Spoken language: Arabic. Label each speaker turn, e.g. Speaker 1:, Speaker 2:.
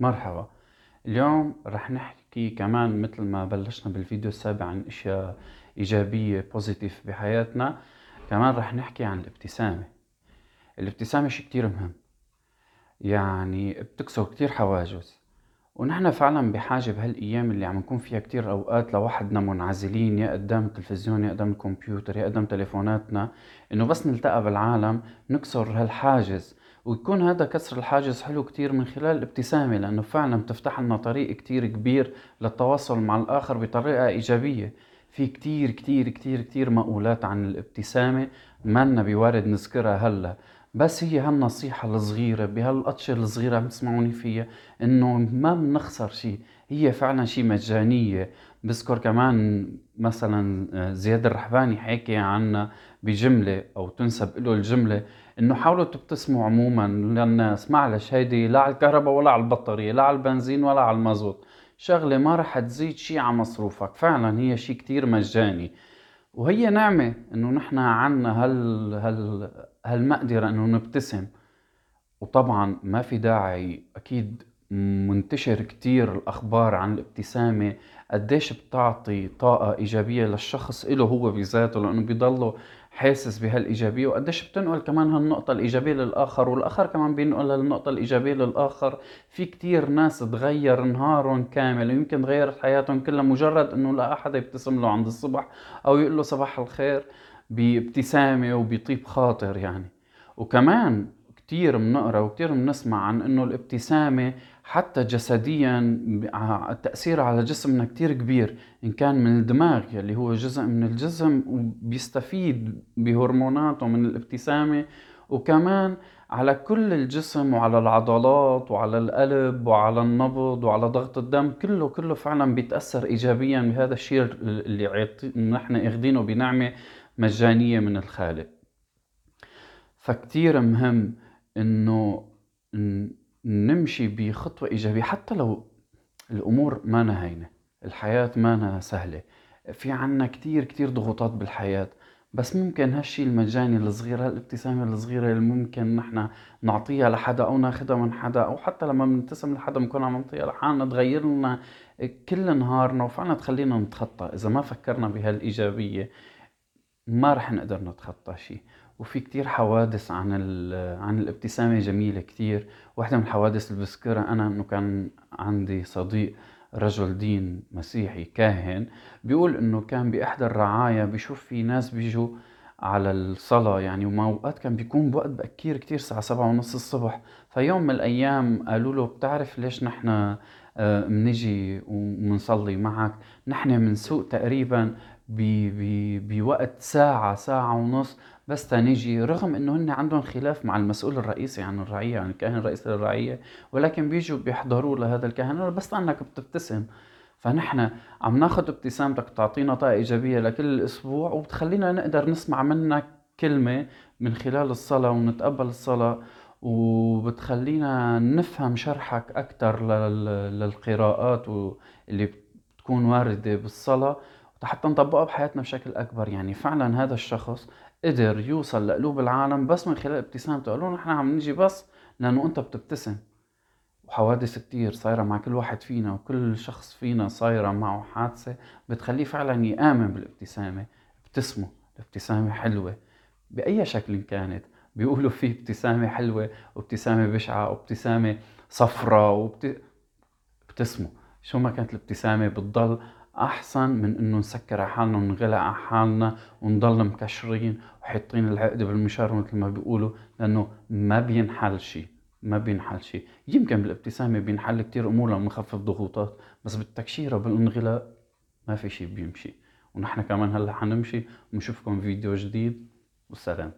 Speaker 1: مرحبا. اليوم رح نحكي كمان مثل ما بلشنا بالفيديو السابق عن أشياء إيجابية بوزيتيف بحياتنا كمان رح نحكي عن الابتسامة. الابتسامة شي كتير مهم. يعني بتكسر كتير حواجز. ونحن فعلا بحاجة بهالأيام اللي عم نكون فيها كتير أوقات لوحدنا منعزلين يا قدام التلفزيون يا قدام الكمبيوتر يا قدام تليفوناتنا إنه بس نلتقى بالعالم نكسر هالحاجز. ويكون هذا كسر الحاجز حلو كتير من خلال الابتسامة لأنه فعلا بتفتح لنا طريق كتير كبير للتواصل مع الآخر بطريقة إيجابية. في كتير كتير كتير كتير مقولات عن الابتسامة مالنا بوارد نذكرها هلأ. بس هي هالنصيحة الصغيرة بهالقطشة الصغيرة عم تسمعوني فيها إنه ما بنخسر شيء هي فعلا شيء مجانية. بذكر كمان مثلا زياد الرحباني حكي عنا بجملة أو تنسب له الجملة. إنه حاولوا تبتسموا عموما للناس معلش هيدي لا على الكهرباء ولا على البطارية لا على البنزين ولا على المازوت. شغلة ما رح تزيد شي على مصروفك. فعلا هي شي كتير مجاني. وهي نعمة إنه نحن عنا هال هال هالمقدرة إنه نبتسم. وطبعا ما في داعي أكيد منتشر كتير الأخبار عن الابتسامة قديش بتعطي طاقة إيجابية للشخص له هو بذاته لأنه بيضله حاسس بهالإيجابية وقديش بتنقل كمان هالنقطة الإيجابية للآخر والآخر كمان بينقل النقطه الإيجابية للآخر. في كتير ناس تغير نهارهم كامل ويمكن تغيرت حياتهم كلها مجرد إنه لا أحد يبتسم له عند الصبح أو يقول له صباح الخير بابتسامة وبطيب خاطر يعني. وكمان كتير بنقرا وكتير بنسمع عن إنه الابتسامة حتى جسديا التأثير على جسمنا كتير كبير إن كان من الدماغ يلي هو جزء من الجسم وبيستفيد بهرموناته من الابتسامة. وكمان على كل الجسم وعلى العضلات وعلى القلب وعلى النبض وعلى ضغط الدم كله كله فعلا بيتأثر إيجابيا بهذا الشيء اللي نحن اخذينه بنعمة مجانية من الخالق. فكتير مهم إنه نمشي بخطوة إيجابية. حتى لو الأمور ما هينة الحياة ما سهلة في عنا كتير كتير ضغوطات بالحياة. بس ممكن هالشي المجاني الصغير هالابتسامة الصغيرة اللي ممكن نحن نعطيها لحدا أو ناخدها من حدا أو حتى لما بنبتسم لحدا بنكون عم نعطيها لحالنا تغير لنا كل نهارنا وفعلا تخلينا نتخطى. إذا ما فكرنا بهالإيجابية ما رح نقدر نتخطى شيء وفي كتير حوادث عن عن الابتسامة جميلة كتير. واحدة من الحوادث اللي بذكرها أنا إنه كان عندي صديق رجل دين مسيحي كاهن بيقول إنه كان بإحدى الرعايا بيشوف في ناس بيجوا على الصلاة يعني وما أوقات كان بيكون بوقت بكير كتير الساعة سبعة ونص الصبح. فيوم من الأيام قالوا له بتعرف ليش نحن بنجي ومنصلي معك؟ نحن منسوق تقريبا بوقت ساعة ساعة ونص بس تنيجي رغم إنه هن عندهم خلاف مع المسؤول الرئيسي عن الرعية يعني الكاهن الرئيسي للرعية ولكن بيجوا بيحضروا لهذا الكاهن بس لانك بتبتسم. فنحن عم ناخذ ابتسامتك تعطينا طاقة إيجابية لكل أسبوع وبتخلينا نقدر نسمع منك كلمة من خلال الصلاة ونتقبل الصلاة وبتخلينا نفهم شرحك أكثر للقراءات اللي بتكون واردة بالصلاة. حتى نطبقها بحياتنا بشكل أكبر. يعني فعلا هذا الشخص قدر يوصل لقلوب العالم بس من خلال ابتسامته قالوا نحن عم نجي بس لأنه أنت بتبتسم. وحوادث كتير صايرة مع كل واحد فينا وكل شخص فينا صايرة معه حادثة بتخليه فعلا يآمن بالابتسامة. ابتسموا الابتسامة حلوة. بأي شكل كانت. بيقولوا في ابتسامة حلوة وابتسامة بشعة وابتسامة صفرة وبت... ابتسموا شو ما كانت الابتسامة؟ بتضل أحسن من إنه نسكر على حالنا ونغلق على حالنا ونضل مكشرين وحاطين العقد بالمشار مثل ما بيقولوا لأنه ما بينحل شيء ما بينحل شيء يمكن بالابتسامة بينحل كتير أمور لما نخفف ضغوطات بس بالتكشيرة بالانغلاق ما في شيء بيمشي. ونحن كمان هلأ حنمشي ونشوفكم فيديو جديد. والسلام